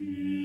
feet.